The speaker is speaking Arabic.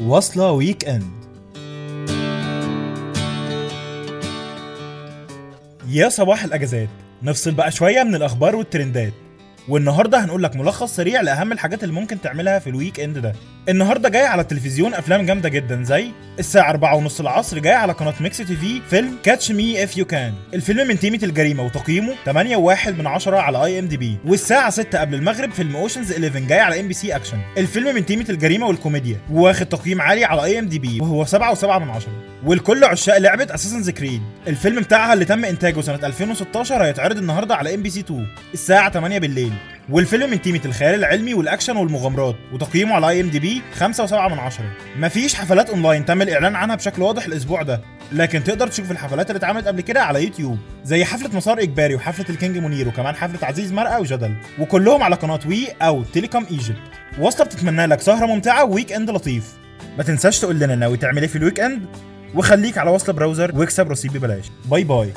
وصلة weekend يا صباح الأجازات. نفصل بقى شوية من الأخبار والترندات. والنهارده هنقول لك ملخص سريع لأهم الحاجات اللي ممكن تعملها في ال weekend ده. النهارده جاي على التلفزيون أفلام جامدة جدا زي الساعة 4 ونص العصر جاي على قناة Mix TV فيلم Catch Me If You Can الفيلم من تيمة الجريمة وتقييمه 8.1 من 10 على IMDb والساعة 6 قبل المغرب فيلم Ocean's 11 جاي على MBC Action الفيلم من تيمة الجريمة والكوميديا واخد تقييم عالي على IMDb وهو 7.7 من 10 ولكل عشاق لعبة Assassin's Creed الفيلم بتاعها اللي تم إنتاجه سنة 2016 هيتعرض النهارده على MBC 2 الساعة 8 بالليل. والفيلم من تيمة الخيال العلمي والأكشن والمغامرات وتقييمه على IMDb 5.7 من 10 مفيش حفلات أونلاين تم الإعلان عنها بشكل واضح الأسبوع ده لكن تقدر تشوف الحفلات اللي اتعملت قبل كده على يوتيوب زي حفلة مسار إجباري وحفلة الكينج منير وكمان حفلة عزيز مرقة وجدل وكلهم على قناة WE أو Telecom Egypt. واصله بتتمنى لك سهرة ممتعة و weekend لطيف. ما تنساش تقول لنا ناوي تعمل إيه في ال weekend وخليك على وصلة browser واكسب رصيد ببلاش. باي باي.